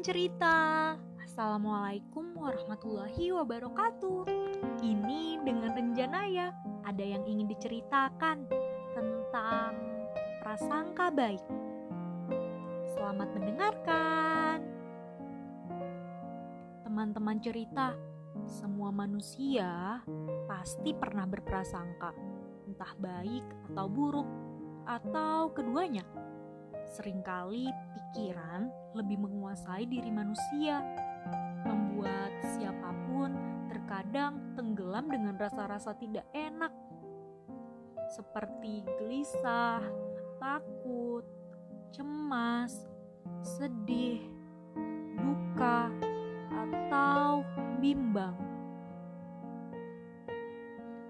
cerita. Assalamualaikum warahmatullahi wabarakatuh. Ini dengan Renjanaya, ada yang ingin diceritakan tentang prasangka baik. Selamat mendengarkan. Teman-teman cerita, semua manusia pasti pernah berprasangka, entah baik atau buruk, atau keduanya. Seringkali pikiran lebih menguasai diri manusia, membuat siapa pun terkadang tenggelam dengan rasa-rasa tidak enak, seperti gelisah, takut, cemas, sedih, duka, atau bimbang.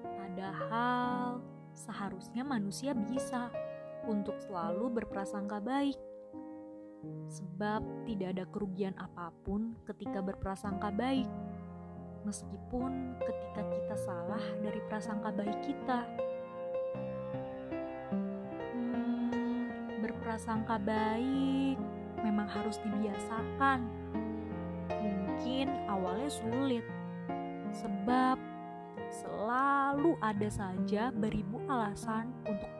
Padahal seharusnya manusia bisa untuk selalu berprasangka baik. Sebab tidak ada kerugian apa pun ketika berprasangka baik. Meskipun ketika kita salah dari prasangka baik kita. Hmm, berprasangka baik memang harus dibiasakan. Mungkin awalnya sulit, sebab selalu ada saja beribu alasan untuk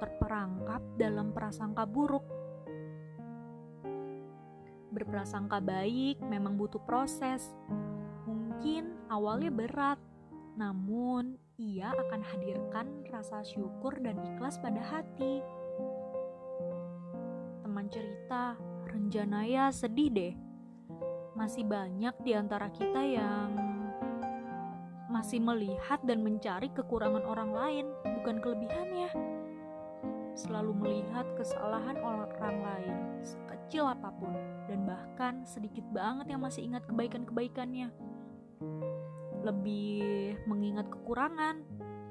terperangkap dalam prasangka buruk. Berprasangka baik memang butuh proses. Mungkin awalnya berat, namun ia akan hadirkan rasa syukur dan ikhlas pada hati. Teman cerita, Renjanaya sedih deh. Masih banyak di antara kita yang masih melihat dan mencari kekurangan orang lain, bukan kelebihannya. Selalu melihat kesalahan orang lain, sekecil apa pun, dan bahkan sedikit banget yang masih ingat kebaikan-kebaikannya. Lebih mengingat kekurangan,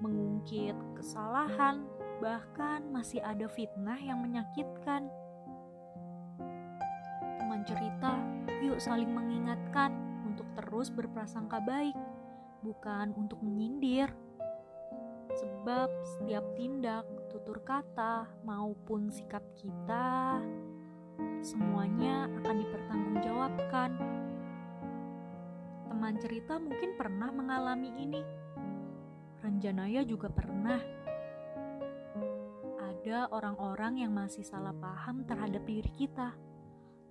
mengungkit kesalahan, bahkan masih ada fitnah yang menyakitkan. Teman cerita, yuk saling mengingatkan untuk terus berprasangka baik bukan untuk menyindir. Sebab setiap tindak, tutur kata, maupun sikap kita semuanya akan dipertanggungjawabkan. Teman cerita mungkin pernah mengalami ini. Renjanaya juga pernah. Ada orang-orang yang masih salah paham terhadap diri kita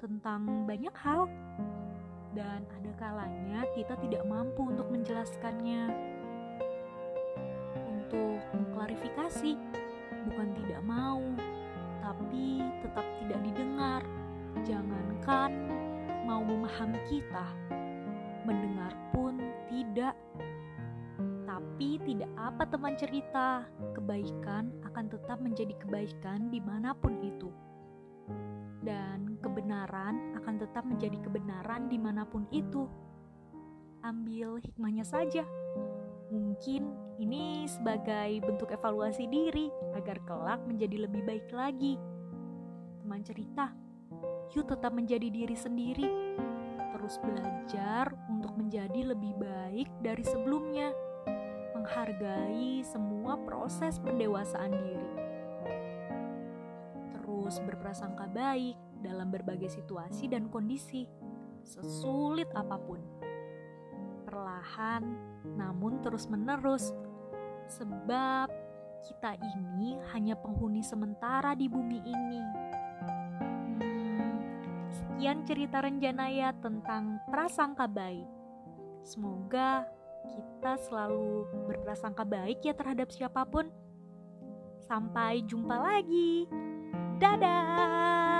tentang banyak hal dan ada kalanya kita tidak mampu untuk menjelaskannya. Untuk mengklarifikasi, bukan tidak mau, tapi tetap tidak didengar. Jangankan mau memahami kita, mendengar pun tidak. Tapi tidak apa teman cerita, kebaikan akan tetap menjadi kebaikan di mana pun itu dan kebenaran akan tetap menjadi kebenaran di mana pun itu. Ambil hikmahnya saja. Mungkin ini sebagai bentuk evaluasi diri agar kelak menjadi lebih baik lagi. Teman cerita, yuk tetap menjadi diri sendiri. Terus belajar untuk menjadi lebih baik dari sebelumnya. Menghargai semua proses pendewasaan diri terus berprasangka baik dalam berbagai situasi dan kondisi, sesulit apa pun. Perlahan, namun terus-menerus, sebab kita ini hanya penghuni sementara di bumi ini. Hmm, sekian cerita Renjanaya tentang prasangka baik. Semoga kita selalu berprasangka baik ya terhadap siapa pun. Sampai jumpa lagi. Dadah!